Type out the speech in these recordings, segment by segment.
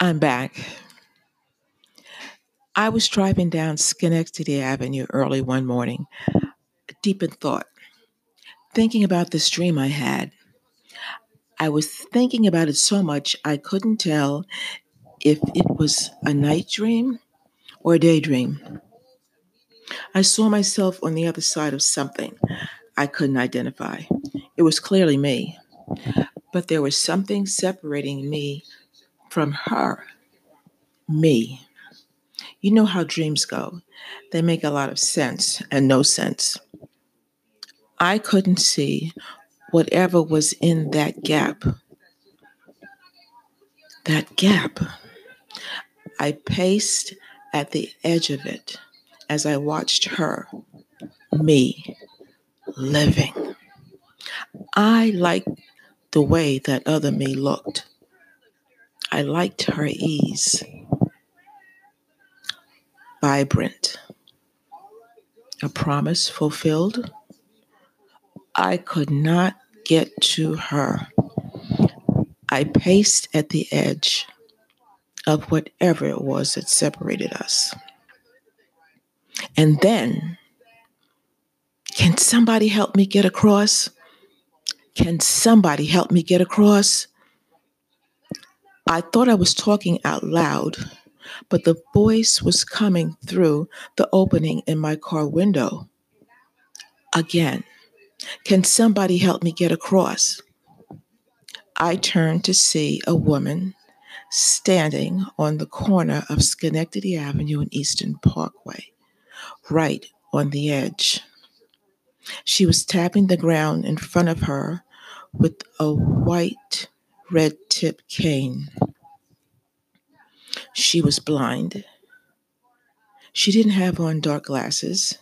I'm back. I was driving down Schenectady Avenue early one morning, deep in thought, thinking about this dream I had. I was thinking about it so much I couldn't tell if it was a night dream or a daydream. I saw myself on the other side of something I couldn't identify. It was clearly me but there was something separating me from her, me. You know how dreams go. They make a lot of sense and no sense. I couldn't see whatever was in that gap. That gap. I paced at the edge of it as I watched her, me, living. I like the way that other me looked. I liked her ease. Vibrant. A promise fulfilled. I could not get to her. I paced at the edge of whatever it was that separated us. And then, can somebody help me get across? Can somebody help me get across? I thought I was talking out loud, but the voice was coming through the opening in my car window. Again, can somebody help me get across? I turned to see a woman standing on the corner of Schenectady Avenue and Eastern Parkway, right on the edge. She was tapping the ground in front of her with a white red tip cane. She was blind. She didn't have on dark glasses.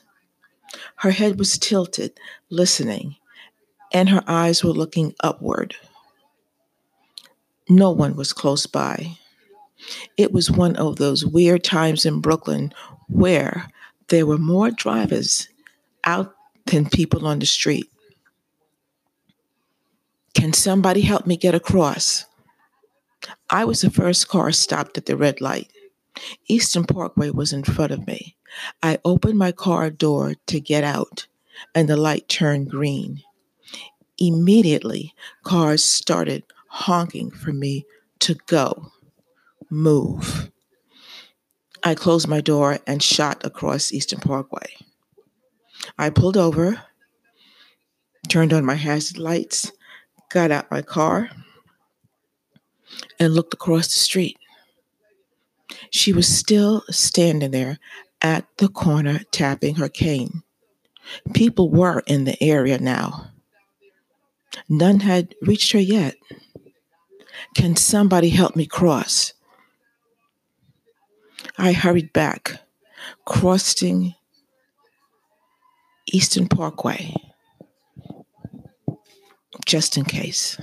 Her head was tilted, listening, and her eyes were looking upward. No one was close by. It was one of those weird times in Brooklyn where there were more drivers out than people on the street. Can somebody help me get across? I was the first car stopped at the red light. Eastern Parkway was in front of me. I opened my car door to get out, and the light turned green. Immediately, cars started honking for me to go, move. I closed my door and shot across Eastern Parkway. I pulled over, turned on my hazard lights, got out my car and looked across the street. She was still standing there at the corner tapping her cane. People were in the area now. None had reached her yet. Can somebody help me cross? I hurried back, crossing Eastern Parkway just in case.